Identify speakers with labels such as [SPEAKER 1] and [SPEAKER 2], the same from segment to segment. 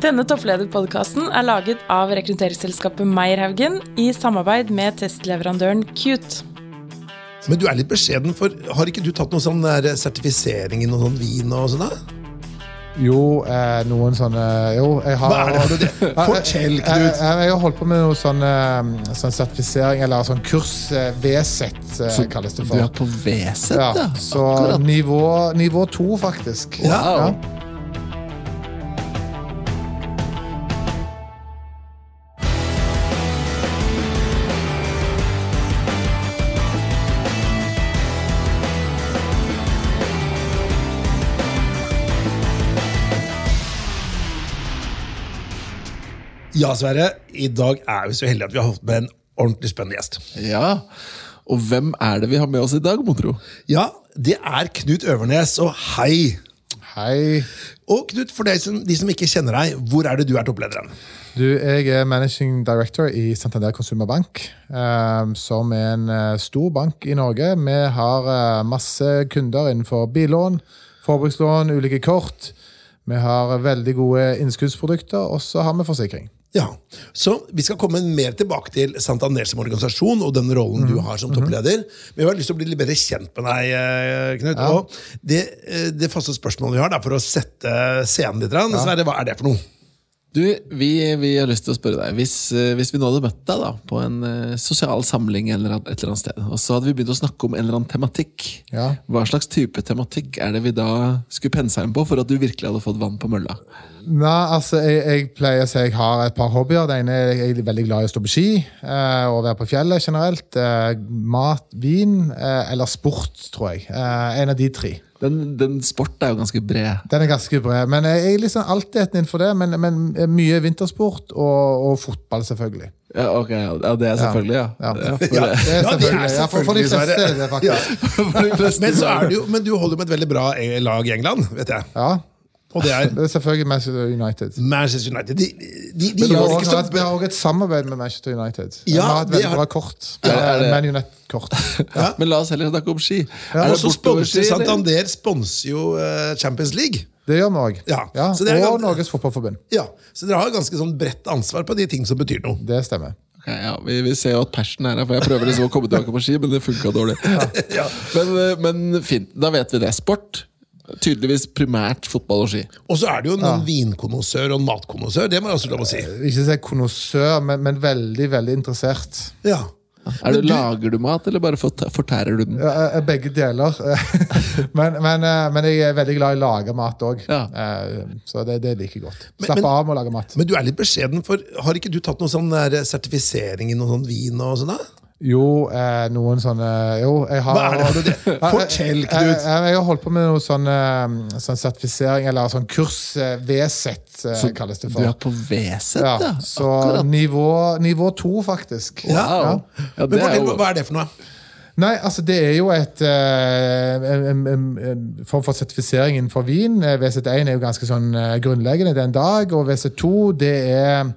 [SPEAKER 1] Denne topplederpodkasten er laget av rekrutteringsselskapet Meierhaugen i samarbeid med testleverandøren Cute.
[SPEAKER 2] Men du er litt beskjeden, for har ikke du tatt noen sånn sertifisering i noen sånn vin og sånn? da?
[SPEAKER 3] Jo, eh, noen sånne Jo, jeg har
[SPEAKER 2] Hva er det for noe? det? Fortell,
[SPEAKER 3] Jeg, jeg, jeg har holdt på med noe sånn, eh, sånn sertifisering, eller sånn kurs. VZ eh,
[SPEAKER 4] Så
[SPEAKER 3] kalles det for.
[SPEAKER 4] Du er på V-sett,
[SPEAKER 3] Ja, så
[SPEAKER 4] Akkurat.
[SPEAKER 3] nivå, nivå to, faktisk.
[SPEAKER 4] Wow.
[SPEAKER 2] Ja, Sverre. I dag er vi så heldige at vi har fått med en ordentlig spennende gjest.
[SPEAKER 4] Ja. Og hvem er det vi har med oss i dag, mon tro?
[SPEAKER 2] Ja, det er Knut Øvernes, og hei!
[SPEAKER 3] Hei.
[SPEAKER 2] Og Knut, for deg som, de som ikke kjenner deg, hvor er det du er topplederen?
[SPEAKER 3] Du, jeg er managing director i Santander Consumer Bank, eh, som er en eh, stor bank i Norge. Vi har eh, masse kunder innenfor billån, forbrukslån, ulike kort. Vi har veldig gode innskuddsprodukter, og så har vi forsikring.
[SPEAKER 2] Ja, Så vi skal komme mer tilbake til Santander som organisasjon og den rollen du har som toppleder. Men vi har lyst til å bli litt bedre kjent med deg, eh, Knut. Og det, eh, det faste spørsmålet vi har, er for å sette scenen litt. Ja. Sverre, hva er det for noe?
[SPEAKER 4] Du, vi, vi har lyst til å spørre deg. Hvis, eh, hvis vi nå hadde møtt deg da, på en sosial samling eller et eller annet sted, og så hadde vi begynt å snakke om en eller annen tematikk,
[SPEAKER 3] Ja.
[SPEAKER 4] hva slags type tematikk er det vi da skulle pense inn på for at du virkelig hadde fått vann på mølla?
[SPEAKER 3] Nei, altså, jeg, jeg pleier å si jeg har et par hobbyer. Det ene er jeg er veldig glad i å stå på ski eh, og være på fjellet generelt. Eh, mat, vin eh, eller sport, tror jeg. Eh, en av de tre.
[SPEAKER 4] Den, den sporten er jo ganske bred.
[SPEAKER 3] Den er ganske bred. Men jeg er liksom alltid innenfor det. Men, men mye vintersport og, og fotball, selvfølgelig.
[SPEAKER 4] Ja, ok, ja, det er selvfølgelig, ja.
[SPEAKER 3] Ja.
[SPEAKER 4] Ja, for,
[SPEAKER 2] Ja.
[SPEAKER 3] Det er selvfølgelig. Ja, for, for de fleste er det faktisk.
[SPEAKER 4] Ja. de fleste
[SPEAKER 2] Men, så
[SPEAKER 4] så
[SPEAKER 2] er det jo, men du holder med et veldig bra eh, lag i England, vet jeg.
[SPEAKER 3] Ja,
[SPEAKER 2] Og det er
[SPEAKER 3] det er selvfølgelig Manchester United.
[SPEAKER 2] Manchester United. De, de, de gjør ikke så
[SPEAKER 3] vi har også et samarbeid med Manchester United.
[SPEAKER 2] Ja,
[SPEAKER 3] vi har et
[SPEAKER 2] det
[SPEAKER 3] veldig
[SPEAKER 2] har-
[SPEAKER 3] bra kort.
[SPEAKER 4] Ja, er det-
[SPEAKER 3] Man United-kort.
[SPEAKER 4] Men la oss heller snakke om ski. Ja.
[SPEAKER 2] Og så sponser? Santander sponser jo eh, Champions League.
[SPEAKER 3] Det gjør vi òg.
[SPEAKER 2] Ja, Ja.
[SPEAKER 3] og
[SPEAKER 2] gans-
[SPEAKER 3] Norges Fotballforbund.
[SPEAKER 2] Ja, Så dere har ganske sånn bredt ansvar på de ting som betyr noe.
[SPEAKER 3] Det stemmer.
[SPEAKER 4] Okay, ja, vi, vi ser jo at persen er her, for jeg prøver liksom å komme tilbake på ski, men det funka dårlig. Men, eh, men fint, da vet vi det. Sport. Tydeligvis primært fotball og ski.
[SPEAKER 2] Og så er det jo en vinkonnoissør og en matkonnoissør. Det må jeg også lov å si.
[SPEAKER 3] Ikke si konnoissør, men, men veldig, veldig interessert.
[SPEAKER 2] Ja.
[SPEAKER 4] Er du, Lager du mat, eller bare fortærer du den?
[SPEAKER 3] Eh, Begge deler. men, men, eh, men jeg er veldig glad i å lage mat òg.
[SPEAKER 4] Ja.
[SPEAKER 3] Så det, det liker jeg godt.
[SPEAKER 2] Slapp
[SPEAKER 3] Slappe
[SPEAKER 2] men-
[SPEAKER 3] av med å lage mat.
[SPEAKER 2] Men du er litt beskjeden, for har ikke du tatt noen sånn sertifisering i noen sånn vin og sånn? da?
[SPEAKER 3] Jo, eh, noen sånne Jo, jeg har
[SPEAKER 2] Hva er det for det? Fortell,
[SPEAKER 3] Jeg, jeg,
[SPEAKER 2] Knut.
[SPEAKER 3] jeg har holdt på med noe sånn, eh, sånn sertifisering, eller sånn kurs. eh, VSET eh, kalles det for.
[SPEAKER 4] Du er på V-sett,
[SPEAKER 3] Ja,
[SPEAKER 4] ja.
[SPEAKER 3] så
[SPEAKER 4] Akkurat.
[SPEAKER 3] nivå, nivå to, faktisk.
[SPEAKER 4] Wow. Ja,
[SPEAKER 2] Men
[SPEAKER 4] det er
[SPEAKER 2] fortell,
[SPEAKER 4] jo
[SPEAKER 2] Hva er det for noe?
[SPEAKER 3] Nei, altså det er jo et eh, en, en, en, form for sertifisering innenfor vin. Eh, VZ1 er jo ganske sånn grunnleggende den dag, og VZ2 det er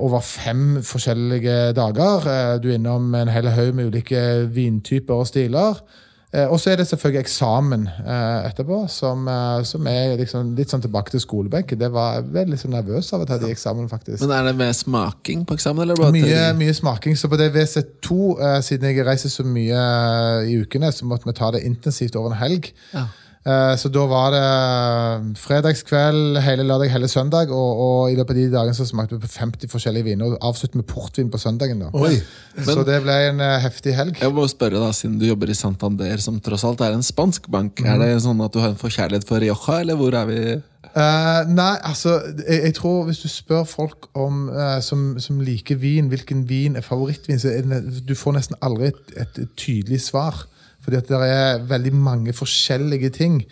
[SPEAKER 3] over fem forskjellige dager. Eh, du er innom en hel haug med ulike vintyper og stiler. Eh, og så er det selvfølgelig eksamen eh, etterpå, som, eh, som er liksom litt sånn tilbake til skolebenken. Det var jeg veldig så nervøs av å ta de eksamen, faktisk.
[SPEAKER 4] Men er det med smaking på eksamen, eller
[SPEAKER 3] Mye, mye smaking. Så på det WC2, eh, siden jeg reiser så mye eh, i ukene, så måtte vi ta det intensivt over en helg.
[SPEAKER 4] Ja.
[SPEAKER 3] Eh, så da var det eh, fredagskveld, hele lørdag, hele søndag, og, og i løpet av de dagene så smakte vi på 50 forskjellige viner. Og avsluttet med portvin på søndagen. da.
[SPEAKER 2] Oi.
[SPEAKER 3] så det ble en eh, heftig helg.
[SPEAKER 4] Jeg må spørre da, Siden du jobber i Santander, som tross alt er en spansk bank, er det sånn at du har en forkjærlighet for Rioja, eller hvor er vi?
[SPEAKER 3] Uh, nei, altså, jeg, jeg tror hvis du spør folk om, uh, som, som liker vin, hvilken vin er favorittvin, så er det, du får nesten aldri et, et, tydelig svar. Fordi at det er veldig mange forskjellige ting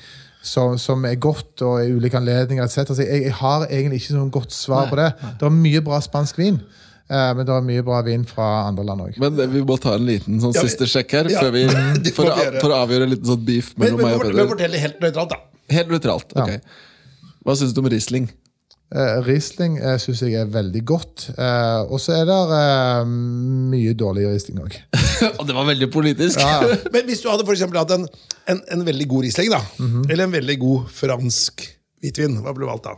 [SPEAKER 3] som, som er godt, og i ulike anledninger etc. Altså, jeg, jeg har egentlig ikke noe godt svar
[SPEAKER 4] Nei,
[SPEAKER 3] på det. Det er mye bra spansk vin, eh, men det er mye bra vin fra andre land òg.
[SPEAKER 4] Men vi må ta en liten sånn
[SPEAKER 2] Ja,
[SPEAKER 4] siste sjekk her,
[SPEAKER 2] ja,
[SPEAKER 4] før vi, for, å, for å avgjøre en liten sånn beef
[SPEAKER 2] Men,
[SPEAKER 4] mellom
[SPEAKER 2] men,
[SPEAKER 4] meg og
[SPEAKER 2] men
[SPEAKER 4] Peder.
[SPEAKER 2] fortell helt nøytralt, da.
[SPEAKER 4] Helt nøytralt.
[SPEAKER 3] Ja.
[SPEAKER 4] ok. Hva syns du om Riesling?
[SPEAKER 3] Eh, Riesling uh, syns jeg er veldig godt. Uh, og så er det uh, mye dårlig Riesling òg.
[SPEAKER 4] Og det var veldig politisk!
[SPEAKER 3] Ja.
[SPEAKER 2] Men hvis du hadde for hatt en, en, en veldig god Riesling, da,
[SPEAKER 3] Mhm.
[SPEAKER 2] eller en veldig god fransk hvitvin, hva ble du valgt da?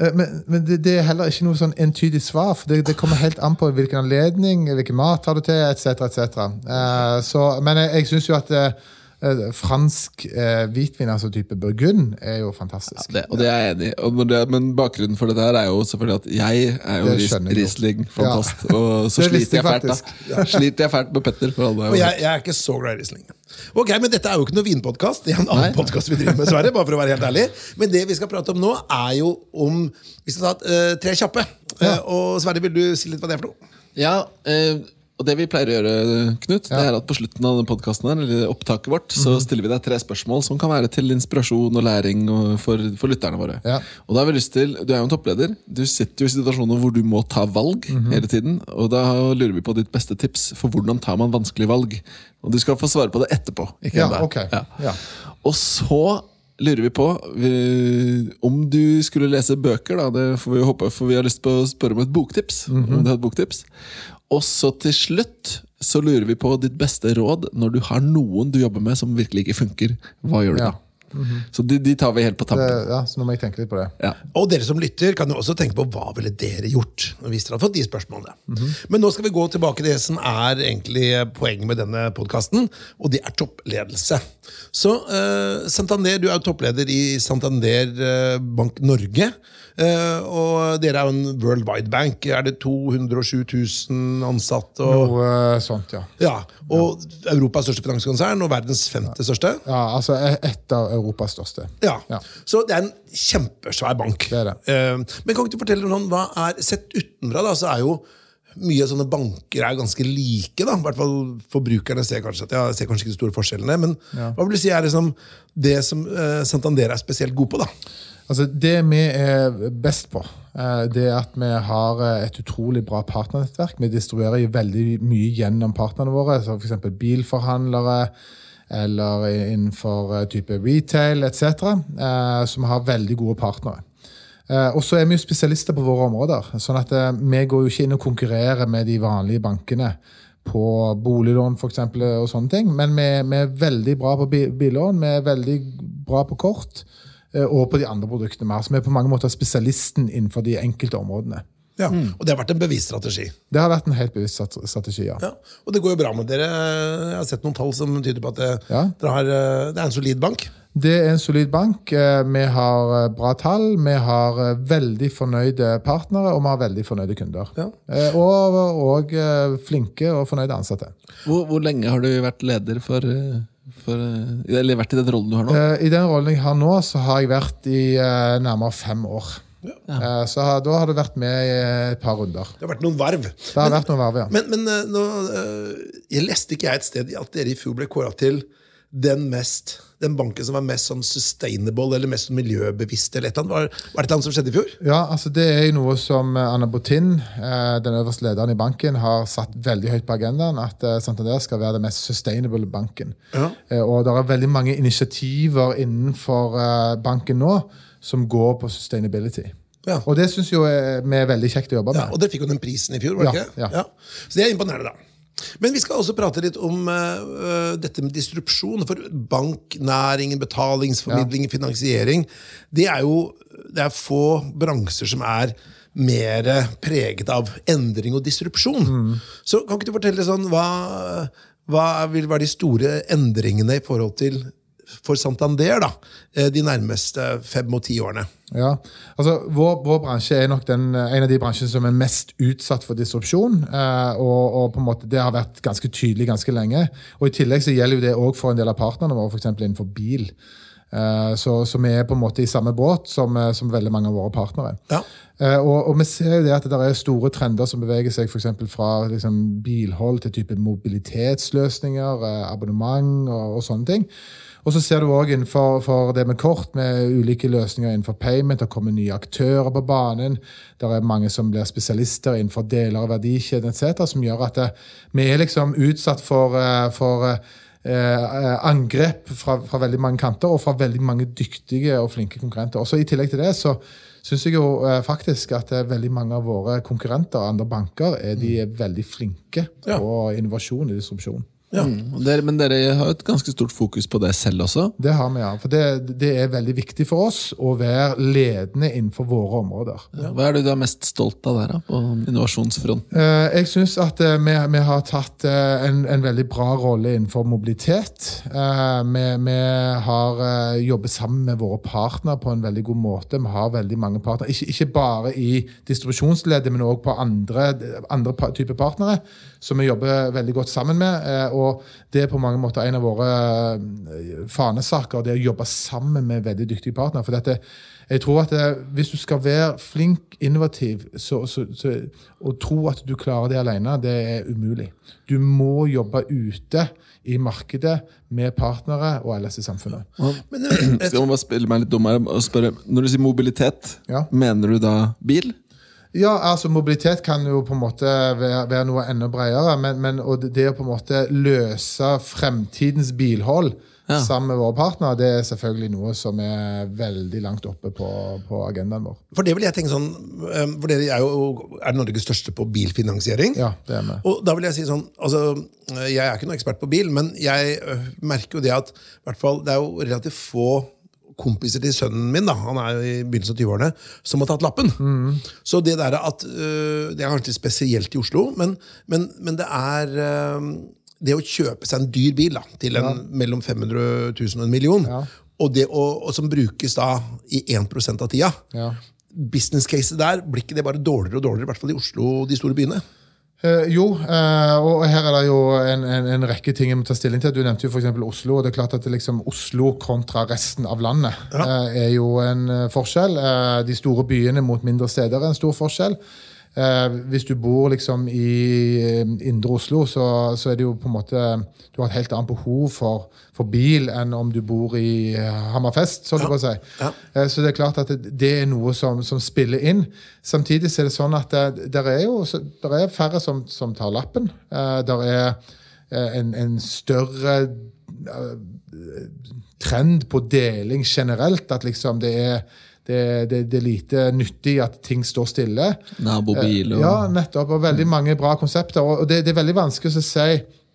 [SPEAKER 3] Eh, Men, men det, det er heller ikke noe sånn entydig svar. for Det, det kommer helt an på hvilken anledning, hvilken mat har du til, etc. Et uh, så, men jeg, jeg syns jo at eh, eh, fransk eh, hvitvin, altså type burgund, er jo fantastisk.
[SPEAKER 4] Det, og det er jeg enig i. Og det- Men bakgrunnen for dette her er jo selvfølgelig at jeg er jo ris. Riesling-fantast. Og så sliter jeg fælt, da. Sliter jeg fælt med Petter. For alle
[SPEAKER 2] Og jeg, jeg er ikke så glad i Riesling. Ok, men Dette er jo ikke noe vinpodkast. Det er en annen podcast vi driver med, Sverre, bare for å være helt ærlig. Men det vi skal prate om nå, er jo om Vi skal ta uh, tre kjappe. Uh, og Sverre, vil du si litt hva det er for noe?
[SPEAKER 4] Ja, eh, og det vi pleier å gjøre, Knut, det er at på slutten av podkasten eller opptaket vårt, så stiller vi deg tre spørsmål som kan være til inspirasjon og læring og for, for lytterne våre.
[SPEAKER 3] Ja.
[SPEAKER 4] Og da har vi lyst til, Du er jo en toppleder. Du sitter jo i situasjoner hvor du må ta valg hele tiden. Og da lurer vi på ditt beste tips for hvordan tar man vanskelige valg. Og du skal få svare på det etterpå. ikke
[SPEAKER 3] Ja,
[SPEAKER 4] ennå.
[SPEAKER 3] ok. Ja.
[SPEAKER 4] Og så lurer vi på om du skulle lese bøker. Da, det får vi jo håpe, for vi har lyst på å spørre om et boktips. om du har et boktips. Og så til slutt så lurer vi på ditt beste råd når du har noen du jobber med som virkelig ikke funker. Hva gjør du
[SPEAKER 3] Ja.
[SPEAKER 4] da? Så de, de tar vi helt på
[SPEAKER 3] Det,
[SPEAKER 4] tampen.
[SPEAKER 3] ja, så nå må jeg tenke litt på det.
[SPEAKER 4] Ja.
[SPEAKER 2] Og dere som lytter, kan jo også tenke på hva ville dere gjort hvis dere hadde fått de spørsmålene. Men nå skal vi gå tilbake til det som er egentlig poenget med denne podkasten, og det er toppledelse. Så uh, Santander, du er jo toppleder i Santander eh, Bank Norge. Eh, og dere er jo en World Wide bank. Er det 207 000 ansatte? Og,
[SPEAKER 3] Noe sånt, ja.
[SPEAKER 2] ja, og Europas største finanskonsern og verdens femte største?
[SPEAKER 3] ja altså ett et av Europas største.
[SPEAKER 2] Ja.
[SPEAKER 3] Ja.
[SPEAKER 2] Så det er en kjempesvær bank.
[SPEAKER 3] Det er det.
[SPEAKER 2] Eh, men kan ikke du fortelle noen, hva er Sett utenfra, da, så er jo mye sånne banker er ganske like. da, I hvert fall Forbrukerne ser kanskje at ja, ser kanskje ikke de store forskjellene. Men hva vil du si er liksom det som eh, Santander er spesielt god på? da?
[SPEAKER 3] Altså, det vi er best på, eh, det er at vi har eh, et utrolig bra partnernettverk. Vi distribuerer jo veldig mye gjennom partnerne våre, som f.eks. bilforhandlere eller innenfor eh, type retail etc., som har veldig gode partnere. Og så er vi jo spesialister på våre områder. sånn at Vi går jo ikke inn og konkurrerer med de vanlige bankene på boliglån for eksempel, og sånne ting. Men vi, vi er veldig bra på bi- billån, vi er veldig bra på kort og på de andre produktene. har. Så vi er på mange måter spesialisten innenfor de enkelte områdene.
[SPEAKER 2] Ja. Og det har vært en bevisst strategi.
[SPEAKER 3] Det har vært en helt bevisst strategi. ja.
[SPEAKER 2] Ja. Og det går jo bra med dere. Jeg har sett noen tall som tyder på at det,
[SPEAKER 3] Ja.
[SPEAKER 2] dere har, eh, det er en solid bank.
[SPEAKER 3] Det er en solid bank. Eh, Vi har eh, bra tall, vi har eh, veldig fornøyde partnere, og vi har veldig fornøyde kunder.
[SPEAKER 2] Ja.
[SPEAKER 3] Eh, Og, og eh, flinke og fornøyde ansatte.
[SPEAKER 4] Hvor, hvor lenge har du vært leder for, eh, for eh, Eller vært i den rollen du har nå?
[SPEAKER 3] Eh, I den rollen jeg har nå, så har jeg vært i eh, nærmere fem år. Ja. Så da har du vært med i et par runder.
[SPEAKER 2] Det har vært noen varv.
[SPEAKER 3] Det har vært noen verv, ja.
[SPEAKER 2] Men, men nå, jeg leste ikke jeg et sted at dere i fjor ble kåra til den, mest, den banken som var mest sånn sustainable eller mest miljøbevisst. eller et eller annet. Var, var det annet som skjedde i fjor?
[SPEAKER 3] Ja, altså Det er jo noe som eh, Anna Botin, eh, den øverste lederen i banken, har satt veldig høyt på agendaen. At eh, Santander skal være den mest sustainable banken.
[SPEAKER 2] Ja.
[SPEAKER 3] Og det er veldig mange initiativer innenfor banken nå som går på sustainability.
[SPEAKER 2] Ja.
[SPEAKER 3] Og det syns vi er veldig kjekt å jobbe
[SPEAKER 2] Ja,
[SPEAKER 3] med.
[SPEAKER 2] og dere fikk jo den prisen i fjor, var det
[SPEAKER 3] Ja,
[SPEAKER 2] ikke?
[SPEAKER 3] ja.
[SPEAKER 2] Så det er imponerende, da. Men vi skal også prate litt om uh, dette med distrupsjon. For banknæringen, betalingsformidling, finansiering Det er jo det er få bransjer som er mer preget av endring og disrupsjon.
[SPEAKER 3] Mm.
[SPEAKER 2] Så kan ikke du fortelle sånn, hva, hva vil være de store endringene i forhold til for Santander da, eh, de nærmeste fem og ti årene?
[SPEAKER 3] Ja, altså vår, vår bransje er nok den, en av de bransjene som er mest utsatt for disrupsjon. Eh, og, og på en måte det har vært ganske tydelig ganske lenge. Og I tillegg så gjelder jo det òg for en del av partnerne våre, f.eks. innenfor bil. Eh, så, så vi er på en måte i samme båt som, eh, som veldig mange av våre partnere.
[SPEAKER 2] Ja.
[SPEAKER 3] Eh, og, og vi ser jo det at det er store trender som beveger seg for fra liksom, bilhold til type mobilitetsløsninger, eh, abonnement og, og sånne ting. Og så ser du òg innenfor for det med kort, med ulike løsninger innenfor payment. Det kommer nye aktører på banen. Det er mange som blir spesialister innenfor deler av verdikjeden etc., som gjør at det, vi er liksom utsatt for, eh, for eh, angrep fra, fra veldig mange kanter, og fra veldig mange dyktige og flinke konkurrenter. Også I tillegg til det så syns jeg jo eh, faktisk at eh, veldig mange av våre konkurrenter, andre banker, er, de er veldig flinke
[SPEAKER 2] Ja.
[SPEAKER 3] på innovasjon i distribusjon.
[SPEAKER 4] Mm. Dere, men dere har et ganske stort fokus på det selv også.
[SPEAKER 3] Det har vi, ja. For det, det er veldig viktig for oss å være ledende innenfor våre områder.
[SPEAKER 4] Hva er det du er mest stolt av der, da, på innovasjonsfronten?
[SPEAKER 3] Eh, Jeg syns at eh, vi, vi har tatt eh, en, en veldig bra rolle innenfor mobilitet. Vi, vi har jobbet sammen med våre partnere på en veldig god måte. Vi har veldig mange partnere, ikke, ikke bare i distribusjonsleddet, men òg på andre, andre typer partnere, som vi jobber veldig godt sammen med. Eh, Og det er på mange måter en av våre eh, fanesaker, det å jobbe sammen med veldig dyktige partnere. For dette, jeg tror at det, Hvis du skal være flink, innovativ, så, så, så, og tro at du klarer det alene, det er umulig. Du må jobbe ute i markedet med partnere og ellers i samfunnet.
[SPEAKER 2] Men eh,
[SPEAKER 4] Skal man bare spille meg litt dummere og spørre, Når du sier mobilitet,
[SPEAKER 3] Ja.
[SPEAKER 4] mener du da bil?
[SPEAKER 3] Ja, altså Mobilitet kan jo på en måte være, være noe enda bredere. Men, men og det- å på en måte løse fremtidens bilhold
[SPEAKER 4] Ja.
[SPEAKER 3] sammen med våre partnere, det er selvfølgelig noe som er veldig langt oppe på, på agendaen vår.
[SPEAKER 2] For det vil jeg tenke sånn eh, For dere er jo er Norges største på bilfinansiering.
[SPEAKER 3] Ja, det er vi.
[SPEAKER 2] Og da vil jeg si sånn altså, Jeg er ikke noen ekspert på bil, men jeg øh, merker jo det at i hvert fall, det er jo relativt få kompiser til sønnen min, da, han er jo i begynnelsen av 20-årene, som har tatt lappen. Så det der at øh, Det er kanskje spesielt i Oslo, men, men, men det er øh, det å kjøpe seg en dyr bil da, til en, mellom 500 000 og en million,
[SPEAKER 3] Ja.
[SPEAKER 2] og, det å, og som brukes da i 1 av tida
[SPEAKER 3] Ja.
[SPEAKER 2] Business caset der, blir ikke det bare dårligere og dårligere, i hvert fall i Oslo og de store byene?
[SPEAKER 3] Eh, jo, uh, og her er det jo en, en, en rekke ting jeg må ta stilling til. Du nevnte jo f.eks. Oslo. og det er klart at det liksom Oslo kontra resten av landet eh, er jo en forskjell. De store byene mot mindre steder er en stor forskjell. Eh, hvis du bor liksom i eh, indre Oslo, så, så er det jo på en måte Du har et helt annet behov for, for bil enn om du bor i eh, Hammerfest. sånn å si.
[SPEAKER 2] Ja.
[SPEAKER 3] Så det er klart at det, det er noe som, som spiller inn. Samtidig så er det sånn at det, det er jo så- der er færre som, som tar lappen. Eh, Der er en, en større trend på deling generelt. At liksom det er, det, det, det er lite nyttig at ting står stille.
[SPEAKER 4] Nabobil og
[SPEAKER 3] Ja, nettopp. Og veldig mange bra konsepter. Og det, det er veldig vanskelig å si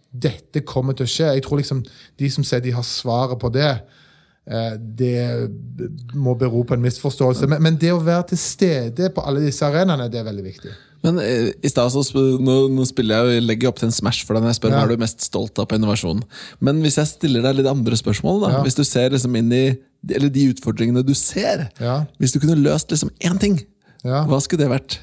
[SPEAKER 3] dette kommer til å skje. Jeg tror liksom de som sier de har svaret på det, eh, det må bero på en misforståelse. Men, men det å være til stede på alle disse arenaene, det er veldig viktig.
[SPEAKER 4] Men eh, i sted så nå, nå spiller jeg, legger jeg opp til en smash for deg når jeg spør
[SPEAKER 3] Ja.
[SPEAKER 4] hva er du mest stolt av på innovasjon. Men hvis jeg stiller deg litt andre spørsmål, da,
[SPEAKER 3] Ja.
[SPEAKER 4] hvis du ser liksom inn i eller de utfordringene du ser
[SPEAKER 3] Ja.
[SPEAKER 4] Hvis du kunne løst liksom én ting,
[SPEAKER 3] Ja.
[SPEAKER 4] hva skulle det vært?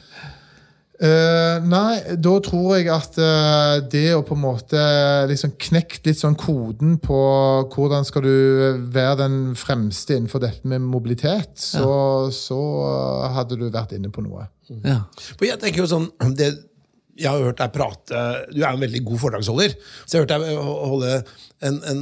[SPEAKER 3] Eh, nei, da tror jeg at uh, det å på en måte liksom knekt litt sånn koden på hvordan skal du være den fremste innenfor dette med mobilitet, så, så hadde du vært inne på noe.
[SPEAKER 4] Ja.
[SPEAKER 2] For jeg tenker jo sånn det, Jeg har hørt deg prate Du er en veldig god foredragsholder. Så jeg har hørt deg holde en, en,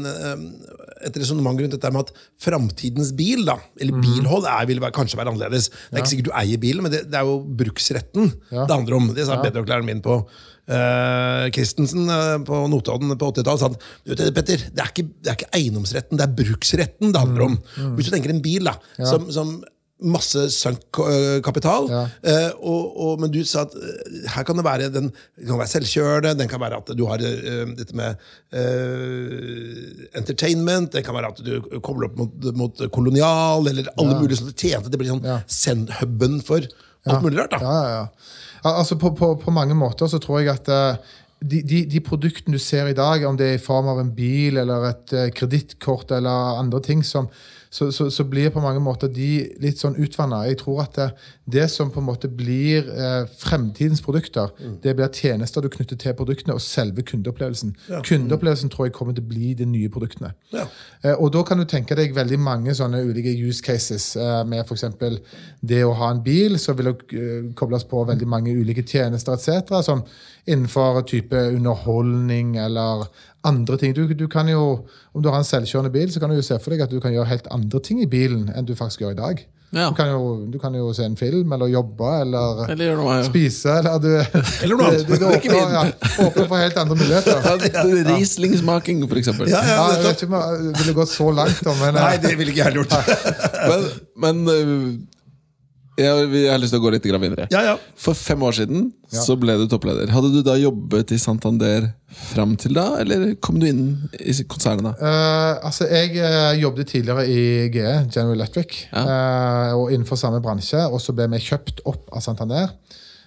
[SPEAKER 2] et resonnement rundt dette med at framtidens bil, da, eller bilhold, er, vil være, kanskje være annerledes. Det er ikke sikkert du eier bilen, men det, det er jo bruksretten
[SPEAKER 3] Ja.
[SPEAKER 2] det handler om. Det sa bedreklæreren min på uh, Christensen eh, på Notodden på 80-tallet. sa han, du vet det, Petter, det er, ikke, det er ikke eiendomsretten, det er bruksretten det handler om. Hvis du tenker en bil da, som, som masse sunk eh, kapital.
[SPEAKER 3] Ja.
[SPEAKER 2] Eh, men du sa at eh, her kan det være den kan være selvkjørende, den kan være at du har uh, dette med uh, entertainment, det kan være at du kobler opp mot, mot kolonial, eller alle mulige sånne tjente. Det blir sånn
[SPEAKER 3] Ja.
[SPEAKER 2] send-huben for alt mulig rart. da.
[SPEAKER 3] Ja, ja, ja. Altså på, på, på mange måter så tror jeg at uh, de, de, de produktene du ser i dag, om det er i form av en bil eller et kredittkort eller andre ting, som, så, så, så blir på mange måter de litt sånn utvanna. Jeg tror at det, det som på en måte blir eh, fremtidens produkter, det blir tjenester du knytter til produktene, og selve kundeopplevelsen. Kundeopplevelsen tror jeg kommer til å bli de nye produktene.
[SPEAKER 2] Ja.
[SPEAKER 3] Eh, Og da kan du tenke deg veldig mange sånne ulike use cases. eh, Med f.eks. det å ha en bil, så vil det eh, kobles på veldig mange ulike tjenester etc. Som innenfor type underholdning eller andre ting. Du, du kan jo, Om du har en selvkjørende bil, så kan du jo se for deg at du kan gjøre helt andre ting i bilen enn du faktisk gjør i dag.
[SPEAKER 4] Ja.
[SPEAKER 3] Du, kan jo, du kan jo se en film, eller jobbe, eller,
[SPEAKER 4] Eller gjør noe
[SPEAKER 3] spise, eller du
[SPEAKER 2] Eller noe annet.
[SPEAKER 3] Du,
[SPEAKER 2] du,
[SPEAKER 3] åpner, ja, åpner for helt andre muligheter.
[SPEAKER 4] ja, Rieslingsmaking, eksempel.
[SPEAKER 2] Ja, ja,
[SPEAKER 3] Ja, jeg vet ikke om jeg ville gått så langt, men eh,
[SPEAKER 2] Nei, det ville ikke jeg gjort.
[SPEAKER 4] Men, men øh, Jeg, jeg har lyst til å gå litt videre.
[SPEAKER 2] Ja, ja.
[SPEAKER 4] For fem år siden
[SPEAKER 3] Ja.
[SPEAKER 4] så ble du toppleder. Hadde du da jobbet i Santander fram til da, eller kom du inn i konsernet da?
[SPEAKER 3] Uh, altså, Jeg uh, jobbet tidligere i GE, General Electric, uh, og innenfor samme bransje. Og så ble vi kjøpt opp av Santander.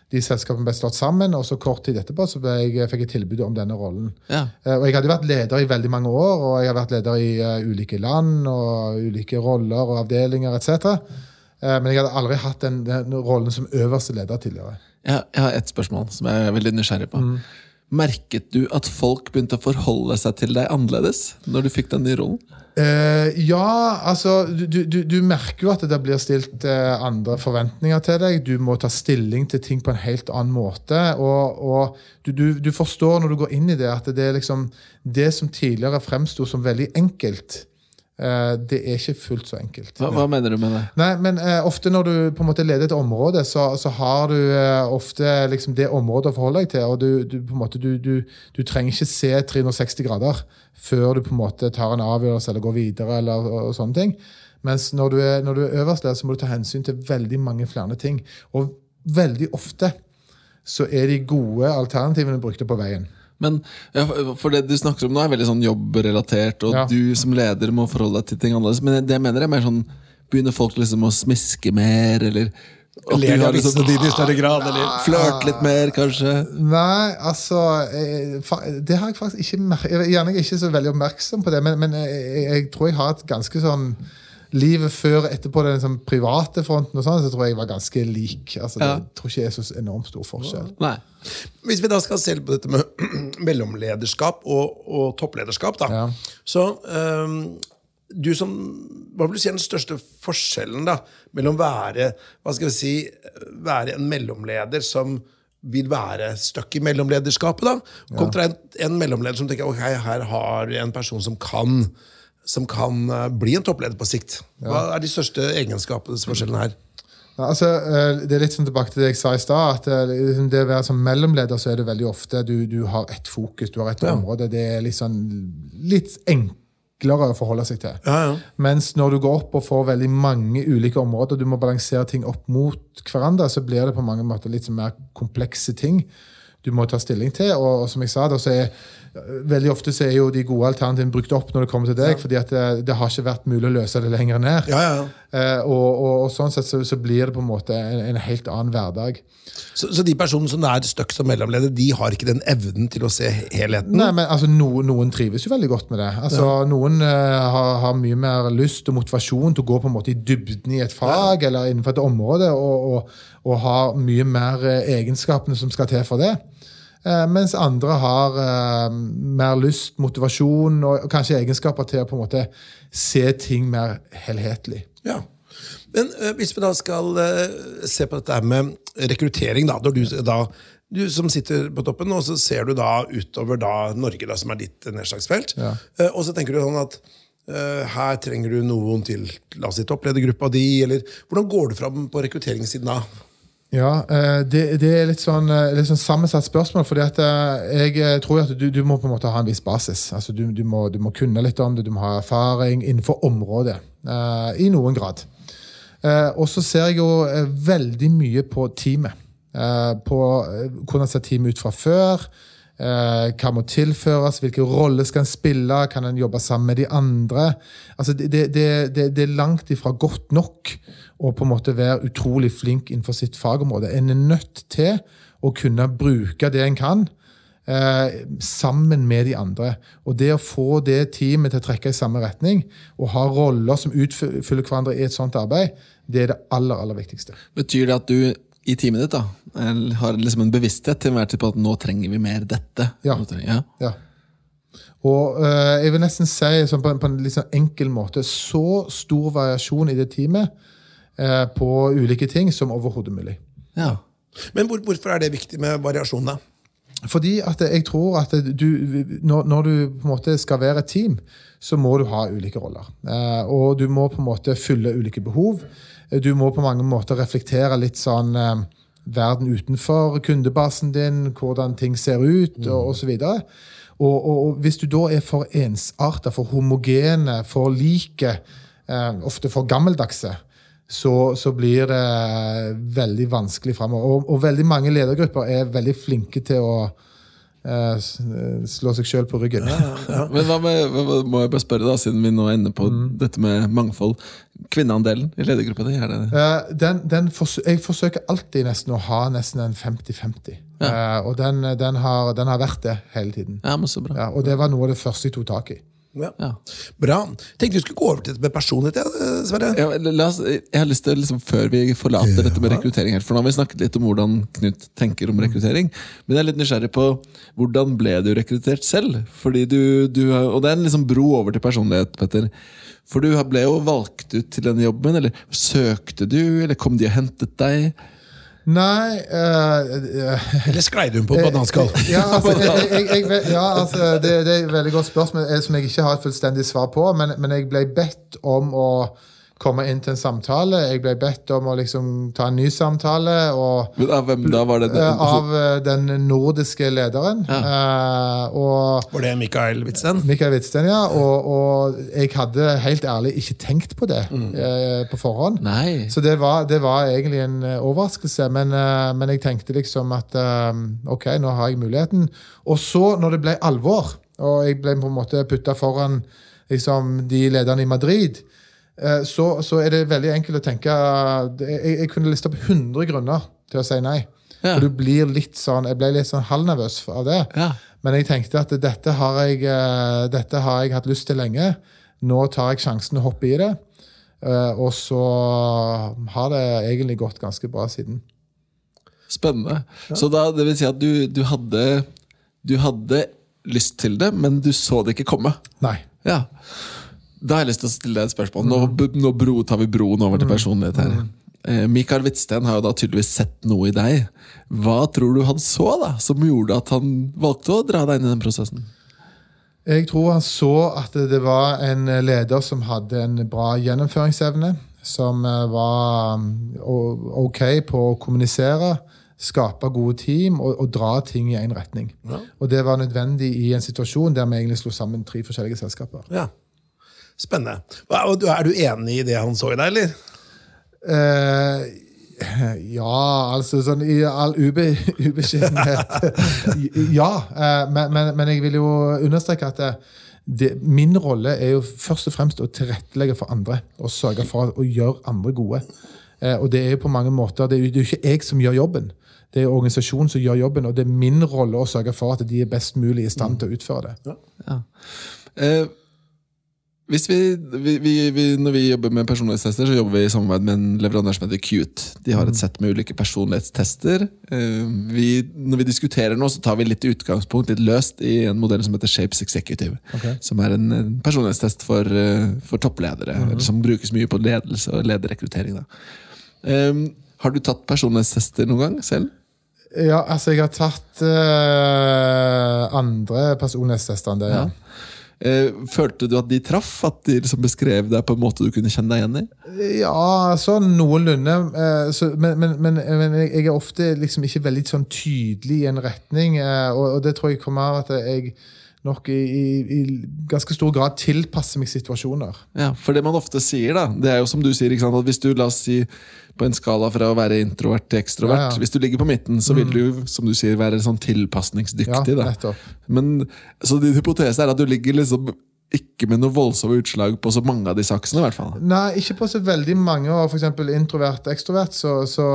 [SPEAKER 3] De selskapene ble slått sammen, og så kort tid etterpå så ble jeg, fikk jeg tilbud om denne rollen.
[SPEAKER 4] Ja.
[SPEAKER 3] Og Jeg hadde vært leder i veldig mange år, og jeg har vært leder i ulike land og ulike roller og avdelinger etc. Eh, men jeg hadde aldri hatt den, den rollen som øverste leder tidligere.
[SPEAKER 4] Jeg, jeg har ett spørsmål som jeg er veldig nysgjerrig på.
[SPEAKER 3] Mm.
[SPEAKER 4] Merket du at folk begynte å forholde seg til deg annerledes når du fikk den nye rollen?
[SPEAKER 3] Eh, ja, altså du, du, du- merker jo at det blir stilt eh, andre forventninger til deg. Du må ta stilling til ting på en helt annen måte. Og, og du, du, du forstår når du går inn i det, at det er liksom Det som tidligere fremsto som veldig enkelt, det er ikke fullt så enkelt.
[SPEAKER 4] Hva, hva mener du med det?
[SPEAKER 3] Nei, men uh, ofte når du på en måte leder et område, så, så har du uh, ofte liksom det området å forholde deg til. og du, du, måte, du, du, du trenger ikke se 360 grader før du på en måte tar en avgjørelse eller går videre. eller og, og sånne ting. Mens når du er, når du er øverst der, så må du ta hensyn til veldig mange flere ting. Og veldig ofte så er de gode alternativene brukte på veien.
[SPEAKER 4] Men ja, for Det du snakker om nå, er veldig sånn jobbrelatert, og
[SPEAKER 3] Ja.
[SPEAKER 4] du som leder må forholde deg til ting annerledes. Men det jeg mener er mer sånn Begynner folk liksom å smiske mer, eller
[SPEAKER 2] Ler av
[SPEAKER 4] liksom
[SPEAKER 2] vitsene dine i større grad, eller?
[SPEAKER 4] Flørte litt mer, kanskje?
[SPEAKER 3] Nei, altså eh, Det har jeg faktisk ikke merket. Jeg er ikke så veldig oppmerksom på det, men, men jeg, jeg, jeg tror jeg har et ganske sånn Livet før etterpå den sånn private fronten og sånn, så tror jeg var ganske lik. Altså, det,
[SPEAKER 4] Ja.
[SPEAKER 3] Jeg tror ikke det er så enormt stor forskjell.
[SPEAKER 4] Nei.
[SPEAKER 2] Hvis vi da skal se på dette med mellomlederskap og, og topplederskap, da.
[SPEAKER 3] Ja.
[SPEAKER 2] Så um, du som Hva vil du si er den største forskjellen da, mellom være hva skal vi si, være en mellomleder som vil være stuck i mellomlederskapet, da, kontra en, en mellomleder som tenker ok, her har vi en person som kan som kan eh, bli en toppleder på sikt. Hva er de største egenskapsforskjellene her?
[SPEAKER 3] Ja, altså, eh, det er litt sånn tilbake til det jeg sa i stad. at eh, liksom Det å være som mellomleder så er det veldig ofte du, du har ett fokus, du har ett
[SPEAKER 2] Ja.
[SPEAKER 3] område. Det er sånn, litt enklere å forholde seg til.
[SPEAKER 2] Ja, ja.
[SPEAKER 3] Mens når du går opp og får veldig mange ulike områder, du må balansere ting opp mot hverandre, så blir det på mange måter litt sånn mer komplekse ting du må ta stilling til. Og, og som jeg sa, da, så er, veldig ofte så er jo de gode alternativene brukt opp når det kommer til deg, fordi at det, det har ikke vært mulig å løse det lenger ned.
[SPEAKER 2] Ja, ja, ja.
[SPEAKER 3] Eh, og, og, og sånn sett så, så blir det på en måte en, en helt annen hverdag.
[SPEAKER 2] Så, så de personene som er stuck som mellomleder, de har ikke den evnen til å se helheten?
[SPEAKER 3] Nei, men altså, no, Noen trives jo veldig godt med det. Altså, Noen eh, har, har mye mer lyst og motivasjon til å gå på en måte i dybden i et fag eller innenfor et område, og, og, og har mye mer eh, egenskapene som skal til for det. Eh, mens andre har eh, mer lyst, motivasjon og kanskje egenskaper til å på en måte se ting mer helhetlig.
[SPEAKER 2] Ja. Men eh, hvis vi da skal se på dette med rekruttering, da, når du, da du som sitter på toppen, og så ser du da utover da Norge, da, som er ditt nedslagsfelt,
[SPEAKER 3] Ja.
[SPEAKER 2] og så tenker du sånn at eh, her trenger du noen til la oss si toppledergruppa di, eller hvordan går du fram på rekrutteringssiden da?
[SPEAKER 3] Ja, eh, det, det er litt sånn, eh, litt sånn sammensatt spørsmål. fordi at eh, Jeg tror at du, du må på en måte ha en viss basis. Altså du, du, må, du må kunne litt om det, du må ha erfaring innenfor området. I noen grad. Og så ser jeg jo veldig mye på teamet. På hvordan ser teamet ut fra før? Eh, hva må tilføres? Hvilke roller skal en spille? Kan en jobbe sammen med de andre? Altså, det, det, det, det er langt ifra godt nok å på en måte være utrolig flink innenfor sitt fagområde. En er nødt til å kunne bruke det en kan, eh, sammen med de andre. Og det å få det teamet til å trekke i samme retning, og ha roller som utfyller hverandre i et sånt arbeid, det er det aller, aller viktigste.
[SPEAKER 4] Betyr det at du i teamet ditt da, har liksom en bevissthet til enhver tid på at nå trenger vi mer dette?
[SPEAKER 3] Ja.
[SPEAKER 4] Trenger- ja.
[SPEAKER 3] Ja. Og øh, jeg vil nesten si sånn på, en- på en litt sånn enkel måte så stor variasjon i det teamet eh, på ulike ting som overhodet mulig.
[SPEAKER 4] ja.
[SPEAKER 2] Men hvor, hvorfor er det viktig med variasjon, da?
[SPEAKER 3] Fordi at jeg tror at du, når, når du på en måte skal være et team, så må du ha ulike roller. Eh, og du må på en måte fylle ulike behov. Du må på mange måter reflektere litt sånn eh, verden utenfor kundebasen din, hvordan ting ser ut, og osv. Og, og, og hvis du da er for ensarta, for homogene, for like, eh, ofte for gammeldagse, så, så blir det veldig vanskelig framover. Og, og veldig mange ledergrupper er veldig flinke til å slå seg sjøl på ryggen.
[SPEAKER 4] Men hva med, må jeg bare spørre, da, siden vi nå er inne på dette med mangfold. Kvinneandelen i ledergruppa di, det
[SPEAKER 3] Eh, den, den fors jeg forsøker alltid nesten å ha nesten en 50-50. Eh, og den, den, har, den har vært det hele tiden.
[SPEAKER 4] Ja, men så bra.
[SPEAKER 3] Ja, og det var noe av det første jeg tok tak i.
[SPEAKER 2] Ja.
[SPEAKER 4] Ja.
[SPEAKER 2] Bra. Tenkte vi skulle gå over til dette med personlighet, Sverre.
[SPEAKER 4] Ja, oss, jeg har lyst til, liksom, Før vi forlater dette med rekruttering For nå har vi snakket litt om hvordan Knut tenker om rekruttering. Men jeg er litt nysgjerrig på hvordan ble du rekruttert selv? Fordi du, du har, Og det er en liksom bro over til personlighet, Petter. For du ble jo valgt ut til den jobben. Eller søkte du, eller kom de og hentet deg?
[SPEAKER 3] Nei eh, eh,
[SPEAKER 2] Eller sklei du på bananskall?
[SPEAKER 3] Ja, altså, jeg, jeg, jeg, ja, altså det, det er et veldig godt spørsmål eh, som jeg ikke har et fullstendig svar på. Men, men jeg ble bedt om å komme inn til en samtale. Jeg ble bedt om å liksom ta en ny samtale. Og,
[SPEAKER 4] Av hvem da? Var det
[SPEAKER 3] Den? av eh, den nordiske lederen. Ja. og
[SPEAKER 2] Var det Mikael Witzen?
[SPEAKER 3] Mikael Witzen, ja. Og, og jeg hadde helt ærlig ikke tenkt på det mm. på forhånd.
[SPEAKER 4] Nei.
[SPEAKER 3] Så det var, det var egentlig en eh, overraskelse, men, eh, men jeg tenkte liksom at eh, ok, nå har jeg muligheten. Og så, når det ble alvor, og jeg ble på en måte putta foran liksom, de lederne i Madrid, eh, så, så er det veldig enkelt å tenke Jeg, jeg kunne liste opp 100 grunner til å si nei.
[SPEAKER 4] Ja.
[SPEAKER 3] Og du blir litt sånn, Jeg ble litt sånn halvnervøs av det.
[SPEAKER 4] Ja.
[SPEAKER 3] Men jeg tenkte at dette har jeg, eh, dette har jeg hatt lyst til lenge. Nå tar jeg sjansen å hoppe i det. Eh, Og så har det egentlig gått ganske bra siden.
[SPEAKER 4] Spennende. Så da, det vil si at du, du, hadde, du hadde lyst til det, men du så det ikke komme?
[SPEAKER 3] Nei.
[SPEAKER 4] Ja. Da har jeg lyst til å stille deg et spørsmål. Nå, nå bro, tar vi broen over til personlighet her. Eh, Mikael Hvitsten har jo da tydeligvis sett noe i deg. Hva tror du han så da, som gjorde at han valgte å dra deg inn i den prosessen?
[SPEAKER 3] Jeg tror han så at det var en leder som hadde en bra gjennomføringsevne. Som eh, var mm, ok på å kommunisere, skape gode team og, og dra ting i én retning. Og det var nødvendig i en situasjon der vi egentlig slo sammen tre forskjellige selskaper.
[SPEAKER 2] Ja. Spennende. Er du enig i det han så i deg, eller?
[SPEAKER 3] Uh, ja, altså sånn i all ube, ubeskjedenhet Ja. eh, men, men, men jeg vil jo understreke at det, det, min rolle er jo først og fremst å tilrettelegge for andre. Og sørge for å gjøre andre gode. Eh, og det er jo på mange måter, det er jo det er jo ikke jeg som gjør jobben. Det er organisasjonen som gjør jobben, og det er min rolle å sørge for at de er best mulig i stand til å utføre det.
[SPEAKER 4] Ja. ja. vi, vi, vi, vi, når vi jobber med personlighetstester, så jobber vi i samarbeid med en leverandør som heter Qt. De har et sett med ulike personlighetstester. Eh, vi, når vi diskuterer nå, så tar vi litt utgangspunkt litt løst i en modell som heter Shapes Executive.
[SPEAKER 3] Okay.
[SPEAKER 4] Som er en, en personlighetstest for, eh, for toppledere, eller som brukes mye på ledelse og lederrekruttering. Da. Eh, har du tatt personlighetstester noen gang selv?
[SPEAKER 3] Ja, altså jeg har tatt uh, andre personlighetstester enn det. ja.
[SPEAKER 4] Eh, følte du at de traff? At de liksom beskrev deg på en måte du kunne kjenne deg igjen i?
[SPEAKER 3] Ja, sånn noenlunde. eh, så, men, men, men, men jeg er ofte liksom ikke veldig sånn tydelig i en retning. eh, og, og det tror jeg kommer av at jeg nok i, i, ganske stor grad tilpasser meg situasjoner.
[SPEAKER 4] Ja, For det man ofte sier, da, det er jo som du sier, ikke sant, at hvis du la oss si på en skala fra å være introvert til ekstrovert,
[SPEAKER 3] Ja, ja.
[SPEAKER 4] hvis du ligger på midten, så vil du som du sier, være sånn
[SPEAKER 3] Ja,
[SPEAKER 4] tilpasningsdyktig. da.
[SPEAKER 3] nettopp.
[SPEAKER 4] Men, Så din hypotese er at du ligger liksom ikke med noe voldsomme utslag på så mange av disse aksene? i hvert fall.
[SPEAKER 3] Nei, ikke på så veldig mange. Og eksempel introvert ekstrovert, så, så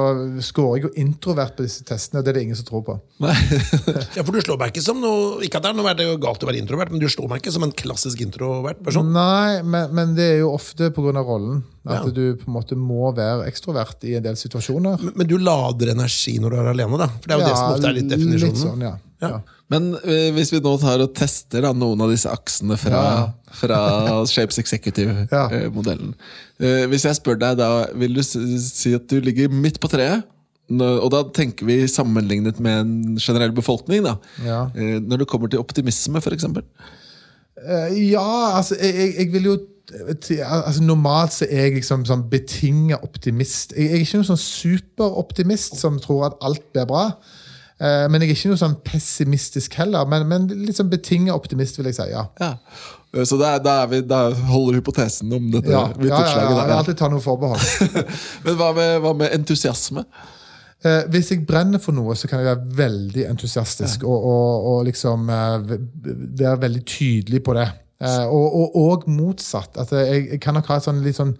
[SPEAKER 3] scorer jeg jo introvert på disse testene. og Det er det ingen som tror på.
[SPEAKER 4] Nei.
[SPEAKER 2] Ja, for du slår meg ikke som noe Ikke at det er noe veldig galt å være introvert, men du slår meg ikke som en klassisk introvert person.
[SPEAKER 3] Nei, men, men det er jo ofte pga. rollen. At
[SPEAKER 2] Ja.
[SPEAKER 3] du på en måte må være ekstrovert i en del situasjoner.
[SPEAKER 2] Men- Men du lader energi når du er alene, da. For det er jo det som ofte er litt definisjonen.
[SPEAKER 3] Litt sånn, ja.
[SPEAKER 2] Ja.
[SPEAKER 3] ja.
[SPEAKER 4] Men uh, hvis vi nå tar og tester da, noen av disse aksene fra,
[SPEAKER 3] Ja.
[SPEAKER 4] fra Shapes Executive-modellen uh, Hvis jeg spør deg, da vil du si at du ligger midt på treet? Og da tenker vi sammenlignet med en generell befolkning. da
[SPEAKER 3] Ja.
[SPEAKER 4] Eh, Når det kommer til optimisme, f.eks.
[SPEAKER 3] Eh, ja, altså, jeg, jeg, vil jo altså, Normalt så er jeg liksom sånn betinga optimist. Jeg, jeg er ikke noen sånn superoptimist som tror at alt blir bra. Eh, men jeg er ikke noe sånn pessimistisk heller. Men, men litt sånn betinget optimist, vil jeg si. ja.
[SPEAKER 4] Ja. Så da, er- er holder hypotesen om dette
[SPEAKER 3] Ja, ja, ja, ja,
[SPEAKER 4] der.
[SPEAKER 3] alltid tar noe forbehold.
[SPEAKER 4] Men hva med, hva med entusiasme?
[SPEAKER 3] Eh, hvis jeg brenner for noe, så kan jeg være veldig entusiastisk og, og, og liksom eh, være veldig tydelig på det. Eh, og, og, og motsatt. At jeg, jeg kan nok ha et sånn litt sånn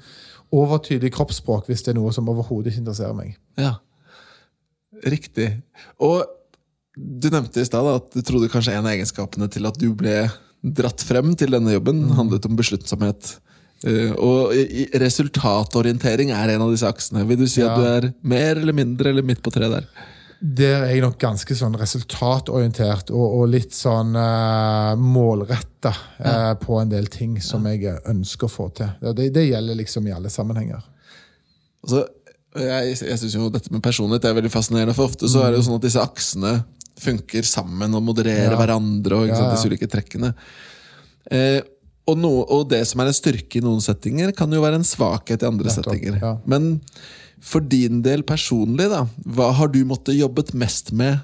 [SPEAKER 3] overtydelig kroppsspråk hvis det er noe som overhodet ikke interesserer meg.
[SPEAKER 4] Ja. Riktig. Og du nevnte i stad at du trodde kanskje en av egenskapene til at du ble dratt frem til denne jobben, handlet om besluttsomhet. Eh, og resultatorientering er en av disse aksene. Vil du si
[SPEAKER 3] Ja.
[SPEAKER 4] at du er mer eller mindre eller midt på treet der?
[SPEAKER 3] Der er jeg nok ganske sånn resultatorientert og, og litt sånn uh, målretta eh, på en del ting som jeg ønsker å få til. Ja, Det, det gjelder liksom i alle sammenhenger.
[SPEAKER 4] Altså, jeg jeg syns jo dette med personlighet er veldig fascinerende, for ofte så er det jo sånn at disse aksene funker sammen og modererer
[SPEAKER 3] Ja.
[SPEAKER 4] hverandre og sant,
[SPEAKER 3] Ja, ja.
[SPEAKER 4] disse ulike trekkene. Eh, og, no, og det som er en styrke i noen settinger, kan jo være en svakhet i andre
[SPEAKER 3] Nettopp,
[SPEAKER 4] settinger.
[SPEAKER 3] ja.
[SPEAKER 4] Men for din del personlig, da, hva har du måttet jobbet mest med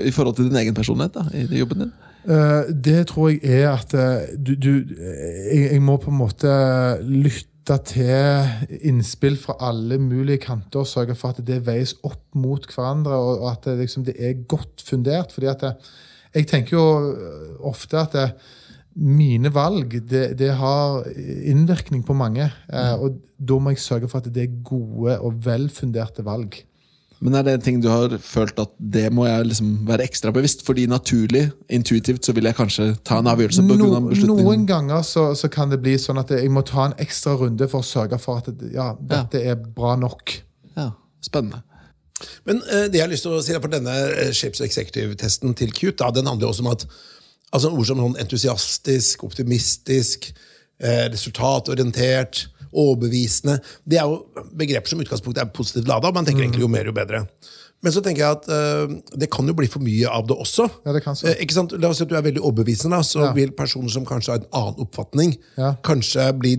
[SPEAKER 4] i forhold til din egen personlighet da, i jobben din?
[SPEAKER 3] Eh, det tror jeg er at eh, du, du jeg, jeg må på en måte lytte til innspill fra alle mulige kanter og sørge for at det veies opp mot hverandre, og at det, liksom, det er godt fundert. fordi at det, jeg tenker jo ofte at det, mine valg det, det har innvirkning på mange. eh, og da må jeg sørge for at det er gode og velfunderte valg.
[SPEAKER 4] Men er det en ting du har følt at det må jeg liksom være ekstra bevisst? Fordi naturlig, intuitivt, så vil jeg kanskje ta en avgjørelse på grunn av
[SPEAKER 3] No,
[SPEAKER 4] beslutningen.
[SPEAKER 3] noen ganger så, så kan det bli sånn at jeg må ta en ekstra runde for å sørge for at ja, dette er bra nok.
[SPEAKER 4] Ja, spennende.
[SPEAKER 2] Men eh, det jeg har lyst til å si for denne eh, Shapes Executive-testen til Cute, da, den handler jo også om at altså ord som sånn entusiastisk, optimistisk, eh, resultatorientert, overbevisende Det er jo begreper som utgangspunktet er positivt lada. Man tenker egentlig jo mer, jo bedre. Men så tenker jeg at eh, det kan jo bli for mye av det også.
[SPEAKER 3] Ja, det kan så.
[SPEAKER 2] Eh, ikke sant? La oss si at du er veldig overbevisende, da, så
[SPEAKER 3] Ja.
[SPEAKER 2] vil personer som kanskje har en annen oppfatning,
[SPEAKER 3] Ja.
[SPEAKER 2] kanskje bli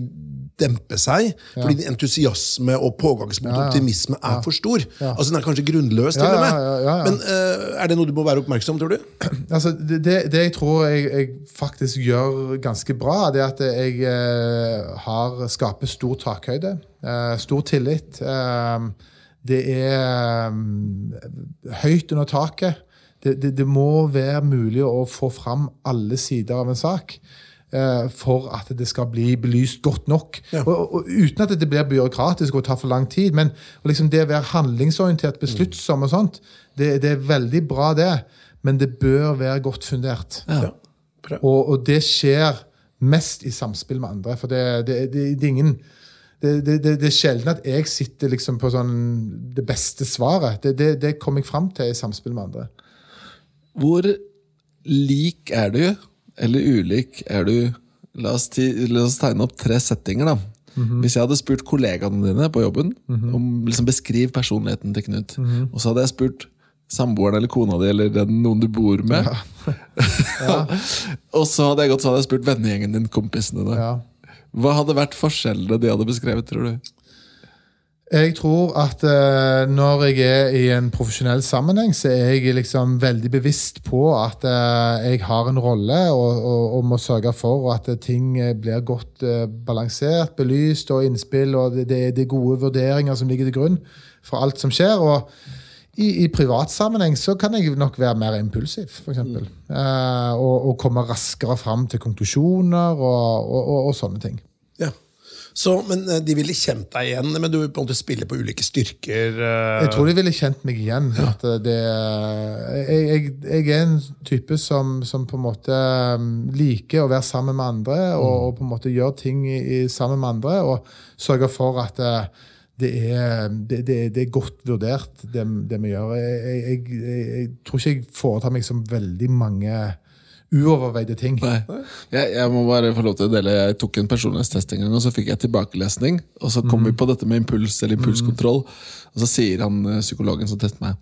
[SPEAKER 2] dempe seg, fordi din entusiasme og pågangsmot og optimisme er for stor. Altså Den er kanskje grunnløs, til og med. Men uh, er det noe du må være oppmerksom tror du?
[SPEAKER 3] Altså, det, det, jeg tror jeg, jeg faktisk gjør ganske bra, det er at jeg uh, har skaper stor takhøyde. Uh, stor tillit. Det er um, høyt under taket. Det, det, det må være mulig å få fram alle sider av en sak. Eh, For at det skal bli belyst godt nok.
[SPEAKER 2] Ja.
[SPEAKER 3] Og, og Uten at det blir byråkratisk og tar for lang tid. Men liksom det å være handlingsorientert, besluttsom og sånt, det, det er veldig bra, det. Men det bør være godt fundert.
[SPEAKER 2] Ja.
[SPEAKER 3] Og, og det skjer mest i samspill med andre. For det, det, det, det er ingen det, det, det, det er sjelden at jeg sitter liksom på sånn det beste svaret. Det, det, det kommer jeg fram til i samspill med andre.
[SPEAKER 4] Hvor lik er du, eller ulik er du La oss, ti, la oss tegne opp tre settinger. da. Hvis jeg hadde spurt kollegaene dine på jobben om liksom beskriv personligheten til Knut, og så hadde jeg spurt samboeren eller kona di eller den, noen du bor med, og så hadde jeg gått så hadde jeg spurt vennegjengen din, kompisene dine.
[SPEAKER 3] Ja.
[SPEAKER 4] Hva hadde vært forskjellene de hadde beskrevet, tror du?
[SPEAKER 3] Jeg tror at uh, når jeg er i en profesjonell sammenheng, så er jeg liksom veldig bevisst på at uh, jeg har en rolle og, og, og må sørge for at ting eh, blir godt uh, balansert, belyst og innspill, og det, det er gode vurderinger som ligger til grunn for alt som skjer. og i, I privat sammenheng så kan jeg nok være mer impulsiv, f.eks. Mm. Og, og komme raskere fram til konklusjoner og, og sånne ting.
[SPEAKER 2] Ja. Så, men eh, De ville kjent deg igjen, men du på en måte spiller på ulike styrker. eh,
[SPEAKER 3] Jeg tror de ville kjent meg igjen. At det, jeg, jeg, jeg er en type som, som på en måte um, liker å være sammen med andre og, og på en måte gjøre ting i, i, sammen med andre. Og sørge for at eh, det er, det, det, det er godt vurdert, det, det vi gjør. Jeg, jeg, jeg, jeg tror ikke jeg foretar meg som veldig mange uoverveide ting.
[SPEAKER 4] Nei. Jeg, jeg må bare få lov til å dele Jeg tok en personlighetstest en gang, og så fikk jeg tilbakelesning. Og så kom vi på dette med impuls eller impulskontroll. Og så sier han eh, psykologen som testet meg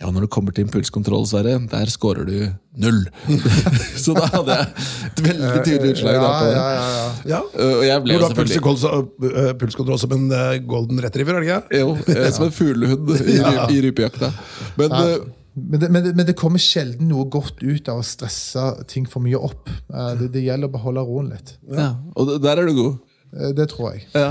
[SPEAKER 4] Ja, når det kommer til impulskontroll, Sverre, der scorer du null. så da hadde jeg et veldig tydelig utslag.
[SPEAKER 3] Ja, ja, ja, ja.
[SPEAKER 2] ja.
[SPEAKER 4] Og jeg ble
[SPEAKER 2] Hvor du har pulskontroll, så- eh, som en eh, golden retriever, er det ikke?
[SPEAKER 4] jo, eh, som en fuglehund i, i rypejakta. Men, eh,
[SPEAKER 3] Men det, men, det, men det kommer sjelden noe godt ut av å stresse ting for mye opp. Eh, det, det gjelder å beholde roen litt.
[SPEAKER 4] Ja. Og der er du god.
[SPEAKER 3] Eh, Det tror jeg.
[SPEAKER 4] Ja.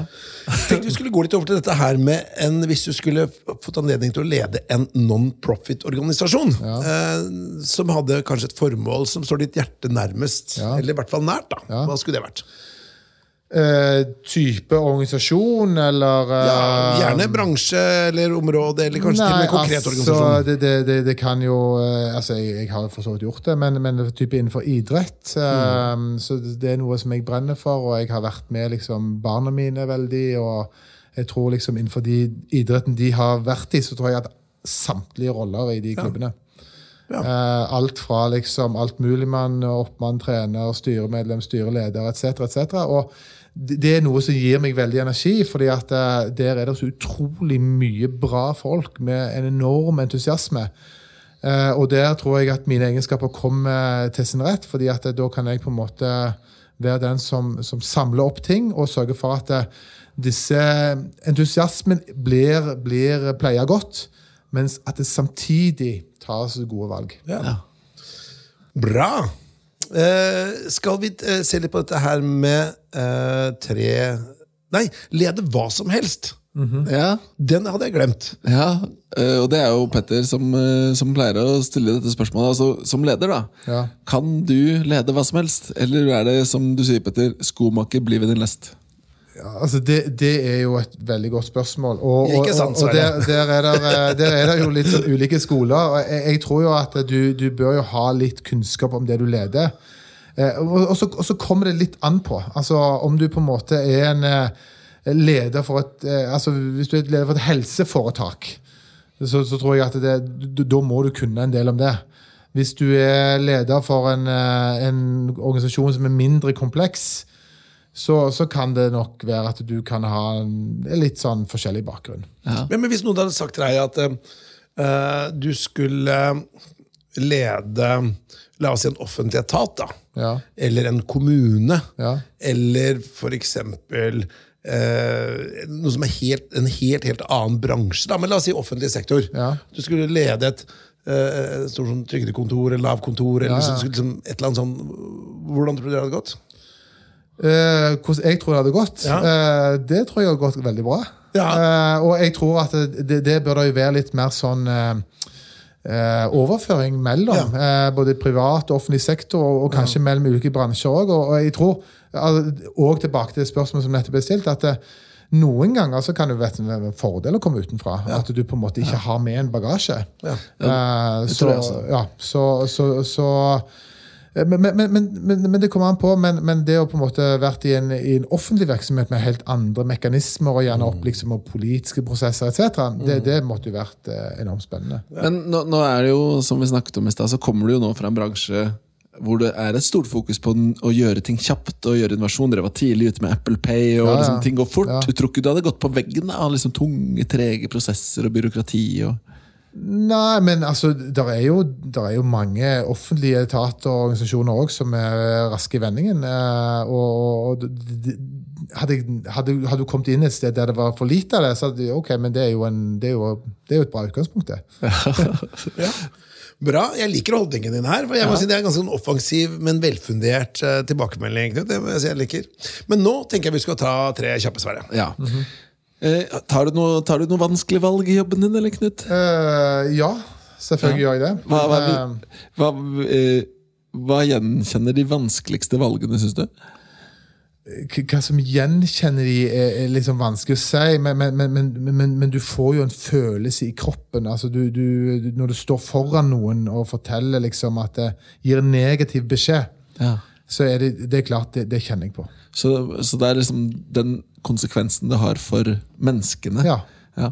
[SPEAKER 2] Tenkte vi skulle gå litt over til dette her med en, Hvis du skulle fått anledning til å lede en non-profit-organisasjon, eh, som hadde kanskje et formål som står ditt hjerte nærmest,
[SPEAKER 3] Ja.
[SPEAKER 2] eller i hvert fall nært, da.
[SPEAKER 3] Ja.
[SPEAKER 2] hva skulle det vært?
[SPEAKER 3] Eh, type organisasjon, eller uh,
[SPEAKER 2] Ja, gjerne bransje eller område, eller kanskje til og med konkret
[SPEAKER 3] altså,
[SPEAKER 2] organisasjon.
[SPEAKER 3] Det, det, det, det kan jo uh, altså Jeg, jeg har for så vidt gjort det, men, men type innenfor idrett. eh,
[SPEAKER 2] Mm.
[SPEAKER 3] Så det er noe som jeg brenner for, og jeg har vært med liksom barna mine veldig. Og jeg tror liksom innenfor de idretten de har vært i, så tror jeg at samtlige roller i de klubbene.
[SPEAKER 2] Ja.
[SPEAKER 3] Eh, alt fra liksom altmuligmann, oppmann, trener, styremedlem, styreleder etc. etc. Og det er noe som gir meg veldig energi, fordi at eh, der er det så utrolig mye bra folk med en enorm entusiasme. Eh, og der tror jeg at mine egenskaper kommer til sin rett, fordi at eh, da kan jeg på en måte være den som, som samler opp ting og sørger for at eh, disse entusiasmen blir, blir pleia godt, mens at det samtidig tas gode valg.
[SPEAKER 2] Ja. Bra! Eh, skal vi eh, se litt på dette her med uh, tre Nei, lede hva som helst.
[SPEAKER 4] Ja.
[SPEAKER 2] Den hadde jeg glemt.
[SPEAKER 4] Ja, eh, og det er jo Petter som, som pleier å stille dette spørsmålet. Altså, som leder, da.
[SPEAKER 3] Ja.
[SPEAKER 4] Kan du lede hva som helst? Eller er det, som du sier, Petter, skomaker blir ved din lest?
[SPEAKER 3] Altså det, det er jo et veldig godt spørsmål. Og, og, og, og der, der, er der, eh, der er det jo litt sånn ulike skoler. Jeg, jeg tror jo at du, du bør jo ha litt kunnskap om det du leder. Eh, og, så, og så kommer det litt an på. Altså Om du på en måte er en eh, leder for et altså Hvis du er leder for et helseforetak, så, så tror jeg at det, da må du kunne en del om det. Hvis du er leder for en, en organisasjon som er mindre kompleks, så, så kan det nok være at du kan ha en litt sånn forskjellig bakgrunn.
[SPEAKER 2] Men, men hvis noen hadde sagt til deg at uh, du skulle lede La oss si en offentlig etat, da.
[SPEAKER 3] Ja.
[SPEAKER 2] Eller en kommune.
[SPEAKER 3] Ja.
[SPEAKER 2] Eller for eksempel uh, noe som er helt, en helt, helt annen bransje. Da. Men la oss si offentlig sektor.
[SPEAKER 3] Ja.
[SPEAKER 2] Du skulle lede et uh, stort sånn trygdekontor eller Nav-kontor. eller
[SPEAKER 3] Ja, ja.
[SPEAKER 2] så liksom et eller annet sånn Hvordan tror du det hadde gått?
[SPEAKER 3] Eh, hvordan jeg tror det hadde gått?
[SPEAKER 2] Ja.
[SPEAKER 3] Uh, det tror jeg hadde gått veldig bra.
[SPEAKER 2] Ja.
[SPEAKER 3] Uh, og jeg tror at det, det bør da jo være litt mer sånn overføring mellom eh, både privat og offentlig sektor, og, og kanskje mellom ulike bransjer òg. Og, og jeg tror, og tilbake til spørsmålet som nettopp ble stilt, at noen ganger så kan det være en fordel å komme utenfra. At du på en måte ikke har med en bagasje.
[SPEAKER 2] Ja.
[SPEAKER 3] Ja.
[SPEAKER 2] det
[SPEAKER 3] så, ja, så, så, så men, men, men, men, men det kommer an på. Men, men det å på en måte vært i en, i en offentlig virksomhet med helt andre mekanismer og gjerne opp liksom, og politiske prosesser etc., det, det måtte jo vært eh, enormt spennende.
[SPEAKER 4] Men nå, nå er det jo, som vi snakket om i sted, så kommer du jo nå fra en bransje hvor det er et stort fokus på å gjøre ting kjapt og gjøre innovasjon. Dere var tidlig ute med Apple Pay, og
[SPEAKER 3] Ja, ja.
[SPEAKER 4] liksom, ting går fort.
[SPEAKER 3] Ja.
[SPEAKER 4] Du tror ikke du hadde gått på veggen av liksom, tunge, trege prosesser og byråkrati? Og...
[SPEAKER 3] Nei, men altså, der er, jo, er jo mange offentlige etater og organisasjoner også som er raske i vendingen. eh, Og, og hadde, hadde, hadde du kommet inn et sted der det var for lite av det, så hadde du, ok, men det er jo, en, det er jo, det er jo et bra utgangspunkt, det.
[SPEAKER 2] Ja. Bra. Jeg liker holdningen din her. for jeg må si Det er en ganske sånn offensiv, men velfundert eh, tilbakemelding. Det må jeg si jeg liker. Men nå tenker jeg vi skal ta tre kjappe svar. ja.
[SPEAKER 4] Ja. Eh, tar, du noe, tar du noe vanskelig valg i jobben din, eller, Knut?
[SPEAKER 3] Eh, ja, selvfølgelig gjør jeg det.
[SPEAKER 4] Hva, hva,
[SPEAKER 3] Eh,
[SPEAKER 4] hva, eh, hva gjenkjenner de vanskeligste valgene, syns du?
[SPEAKER 3] Hva som gjenkjenner de, er, er liksom vanskelig å si, men, men, men, men, men, men du får jo en følelse i kroppen. Altså du, du, du- når du står foran noen og forteller liksom at det gir en negativ beskjed,
[SPEAKER 4] Ja.
[SPEAKER 3] så er det, det er klart, det, det kjenner jeg på.
[SPEAKER 4] Så, så det er liksom den konsekvensen det har for menneskene.
[SPEAKER 3] Ja.
[SPEAKER 4] Ja.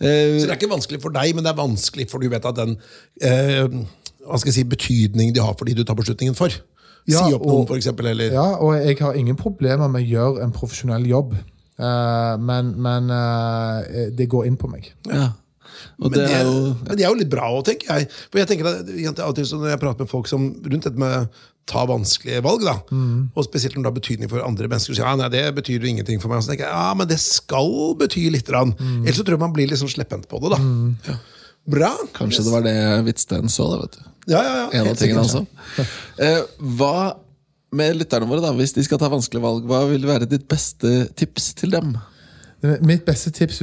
[SPEAKER 4] Eh,
[SPEAKER 2] Så det er ikke vanskelig for deg, men det er vanskelig for du vet at den eh, hva skal jeg si, betydning de har for de du tar beslutningen for.
[SPEAKER 3] Ja,
[SPEAKER 2] si opp noen, eksempel.
[SPEAKER 3] Ja, og jeg har ingen problemer med å gjøre en profesjonell jobb, Uh, men, men uh, det går inn på meg.
[SPEAKER 4] ja. Og
[SPEAKER 2] men,
[SPEAKER 4] det
[SPEAKER 2] det,
[SPEAKER 4] er jo
[SPEAKER 2] men det er jo litt bra òg, tenker jeg. For jeg tenker at, at av og til så Når jeg prater med folk som rundt dette med ta vanskelige valg, da,
[SPEAKER 3] Mm.
[SPEAKER 2] og spesielt når det har betydning for andre mennesker, så sier ja, nei, det betyr jo ingenting for meg. Og så tenker jeg, ja, men det skal bety litt.
[SPEAKER 3] Mm.
[SPEAKER 2] Ellers så tror jeg man blir litt sånn slepphendt på det. da. Ja. Bra.
[SPEAKER 4] Kanskje det var det Hvitsten så, da, vet du.
[SPEAKER 2] Ja, ja, ja.
[SPEAKER 4] En av tingene, altså. Eh, hva med lytterne våre, da, hvis de skal ta vanskelige valg, hva vil være ditt beste tips til dem?
[SPEAKER 3] Mitt beste tips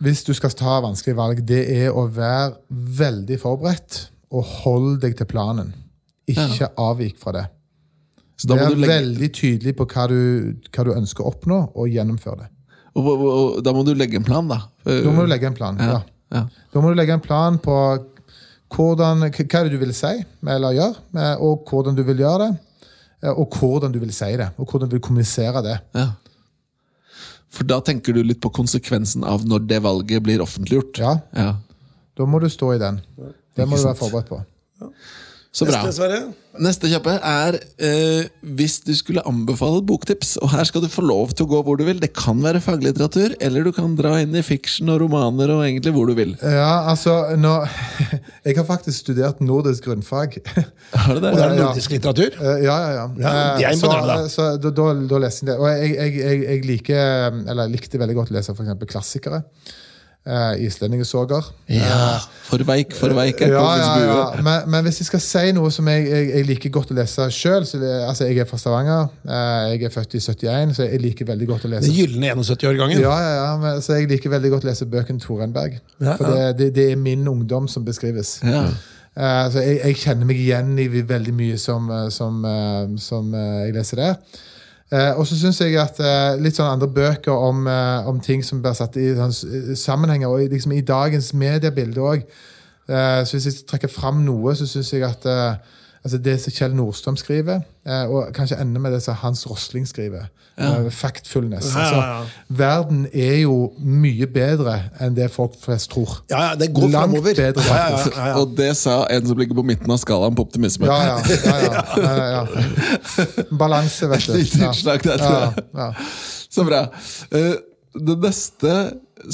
[SPEAKER 3] hvis du, skal ta vanskelige valg, det er å være veldig forberedt og hold deg til planen. Ikke avvik fra det. Vær
[SPEAKER 4] du legge,
[SPEAKER 3] veldig tydelig på hva du, hva du ønsker å oppnå, og gjennomføre det.
[SPEAKER 4] og, og, og, da må du legge en plan, da.
[SPEAKER 3] Da må du legge en plan. ja.
[SPEAKER 4] ja.
[SPEAKER 3] Da må du legge en plan på hvordan, hva du vil si eller gjøre, eh, og hvordan du vil gjøre det. eh, Og hvordan du vil si det, og hvordan du vil kommunisere det.
[SPEAKER 4] Ja. For da tenker du litt på konsekvensen av når det valget blir offentliggjort.
[SPEAKER 3] Ja,
[SPEAKER 4] Ja.
[SPEAKER 3] Da må du stå i den. Det må du være forberedt på.
[SPEAKER 4] Så bra.
[SPEAKER 2] Neste, Sverre.
[SPEAKER 4] Neste kjappe er eh, hvis du skulle anbefale et boktips, og her skal du få lov til å gå hvor du vil. Det kan være faglitteratur, eller du kan dra inn i fiction og romaner og egentlig hvor du vil.
[SPEAKER 3] Ja, altså nå, Jeg har faktisk studert nordisk grunnfag.
[SPEAKER 4] Har du det?
[SPEAKER 2] Og det er nordisk litteratur.
[SPEAKER 3] Ja, ja, ja.
[SPEAKER 2] Ja, det er
[SPEAKER 3] Eh,
[SPEAKER 2] da.
[SPEAKER 3] Så, så da, da, da leser jeg det. Og jeg, jeg, jeg, jeg liker, eller likte veldig godt å lese eksempel klassikere. Uh, Islendingesoger.
[SPEAKER 4] Ja. For veik, for veik
[SPEAKER 3] Ja, ja, ja. Men, men hvis jeg skal si noe som jeg, jeg, jeg liker godt å lese sjøl altså Jeg er fra Stavanger. eh, Jeg er født i 71, så jeg liker veldig godt å lese
[SPEAKER 2] Den gylne 71-årgangen.
[SPEAKER 3] ja, ja, ja, men, så jeg liker veldig godt å lese bøkene Torenberg.
[SPEAKER 2] Ja,
[SPEAKER 3] For det, det, det er min ungdom som beskrives.
[SPEAKER 4] Ja.
[SPEAKER 3] Eh, så jeg, jeg kjenner meg igjen i veldig mye som, eh, som, eh, som eh, jeg leser der. Eh, og så syns jeg at eh, litt sånn andre bøker om, eh, om ting som blir satt i sånn, sammenhenger, og liksom i dagens mediebilde òg. Eh, så hvis jeg trekker trekke fram noe, så syns jeg at eh, altså det som Kjell Nordstrøm skriver, eh, og kanskje ender med det som Hans Rosling skriver, Ja. Factfulness.
[SPEAKER 2] Ja, ja, ja.
[SPEAKER 3] Altså, verden er jo mye bedre enn det folk flest tror.
[SPEAKER 2] Ja, ja, det går
[SPEAKER 3] Langt
[SPEAKER 2] fremover.
[SPEAKER 3] bedre,
[SPEAKER 2] Ja, ja, ja,
[SPEAKER 3] faktisk.
[SPEAKER 2] ja, ja.
[SPEAKER 4] Og det sa en som ligger på midten av skalaen på optimisme.
[SPEAKER 3] Ja, ja. ja, ja, ja, ja. Balanse, vet du.
[SPEAKER 4] Litt
[SPEAKER 3] Ja.
[SPEAKER 4] utslag der, tror jeg. Så bra. Eh, Det neste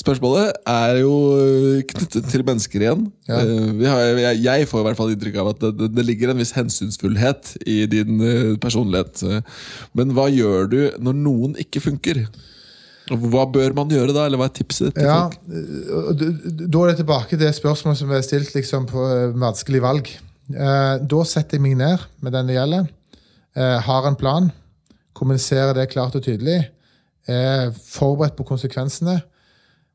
[SPEAKER 4] spørsmålet er jo eh, knyttet til mennesker igjen.
[SPEAKER 3] Ja.
[SPEAKER 4] Eh, Vi har, jeg, får i hvert fall inntrykk av at det, det, ligger en viss hensynsfullhet i din eh, personlighet. Eh, Men hva gjør du når noen ikke funker? Hva bør man gjøre da, eller hva er tipset til
[SPEAKER 3] Ja,
[SPEAKER 4] folk?
[SPEAKER 3] Da er det tilbake til det spørsmålet som er stilt liksom, på eh, vanskelig valg. Eh, Da setter jeg meg ned med den det gjelder, eh, har en plan, kommuniserer det klart og tydelig, er forberedt på konsekvensene,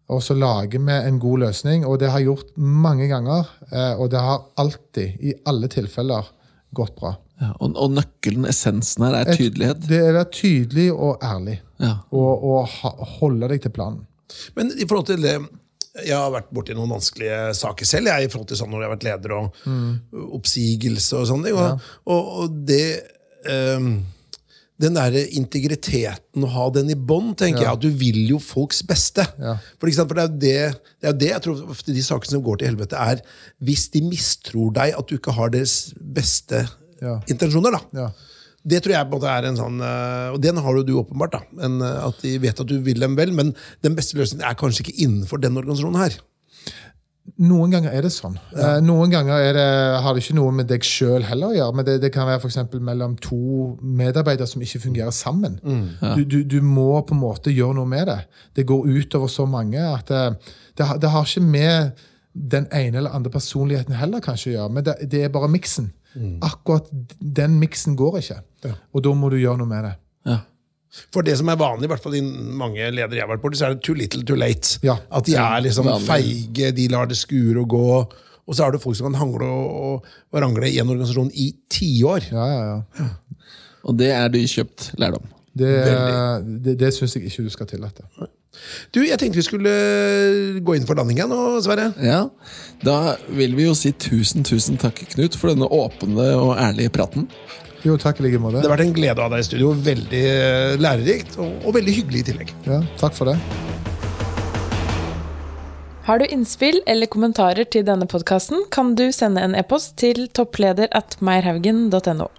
[SPEAKER 3] og så lager vi en god løsning. Og det har jeg gjort mange ganger, eh, og det har alltid, i alle tilfeller, gått bra.
[SPEAKER 4] Ja, og, og nøkkelen, essensen her, er
[SPEAKER 3] Et-
[SPEAKER 4] tydelighet.
[SPEAKER 3] Det er å være tydelig og ærlig,
[SPEAKER 4] Ja.
[SPEAKER 3] og, og ha, holde deg til planen.
[SPEAKER 2] Men i forhold til det Jeg har vært borti noen vanskelige saker selv. Jeg, i forhold til sånn når jeg har vært leder og oppsigelse og sånne ting. Og, og, og det ehm, Den derre integriteten, å ha den i bånd, tenker jeg. At du vil jo folks beste.
[SPEAKER 3] Ja.
[SPEAKER 2] For? For det er jo det, det er det jeg tror ofte de sakene som går til helvete, er hvis de mistror deg, at du ikke har deres beste
[SPEAKER 3] Ja.
[SPEAKER 2] intensjoner. da.
[SPEAKER 3] Ja.
[SPEAKER 2] Det tror jeg på en måte er en sånn eh, Og den har jo du åpenbart. da, en, eh, At de vet at du vil dem vel, men den beste løsningen er kanskje ikke innenfor den organisasjonen her.
[SPEAKER 3] Noen ganger er det sånn. Ja. noen ganger er det, har det ikke noe med deg sjøl heller å gjøre. Men det, det kan være for mellom to medarbeidere som ikke fungerer sammen. Du, du, du må på en måte gjøre noe med det. Det går utover så mange at det, det, har- det har ikke med den ene eller andre personligheten heller kanskje å gjøre, men det, det er bare miksen. Akkurat den miksen går ikke. Og da må du gjøre noe med det.
[SPEAKER 2] For det som er vanlig, i hvert fall i mange ledere jeg har vært borti, så er det too little too late.
[SPEAKER 3] Ja.
[SPEAKER 2] At de er liksom
[SPEAKER 4] Vanlig.
[SPEAKER 2] feige, de lar det skure og gå. Og så er det folk som kan hangle og, og, og rangle i en organisasjon i tiår.
[SPEAKER 3] Ja, ja, ja.
[SPEAKER 4] Og det er dykjøpt lærdom.
[SPEAKER 3] Det, det, det syns jeg ikke du skal tillate.
[SPEAKER 2] Du, Jeg tenkte vi skulle gå inn for landing nå, Sverre.
[SPEAKER 4] Ja, Da vil vi jo si tusen, tusen takk, Knut, for denne åpne og ærlige praten.
[SPEAKER 3] Jo, takk i like måte.
[SPEAKER 2] Det har vært en glede å ha deg i studio. Veldig eh, lærerikt og, og veldig hyggelig i tillegg.
[SPEAKER 3] Ja, takk for det.
[SPEAKER 1] Har du innspill eller kommentarer til denne podkasten, kan du sende en e-post til toppleder at meierhaugen.no.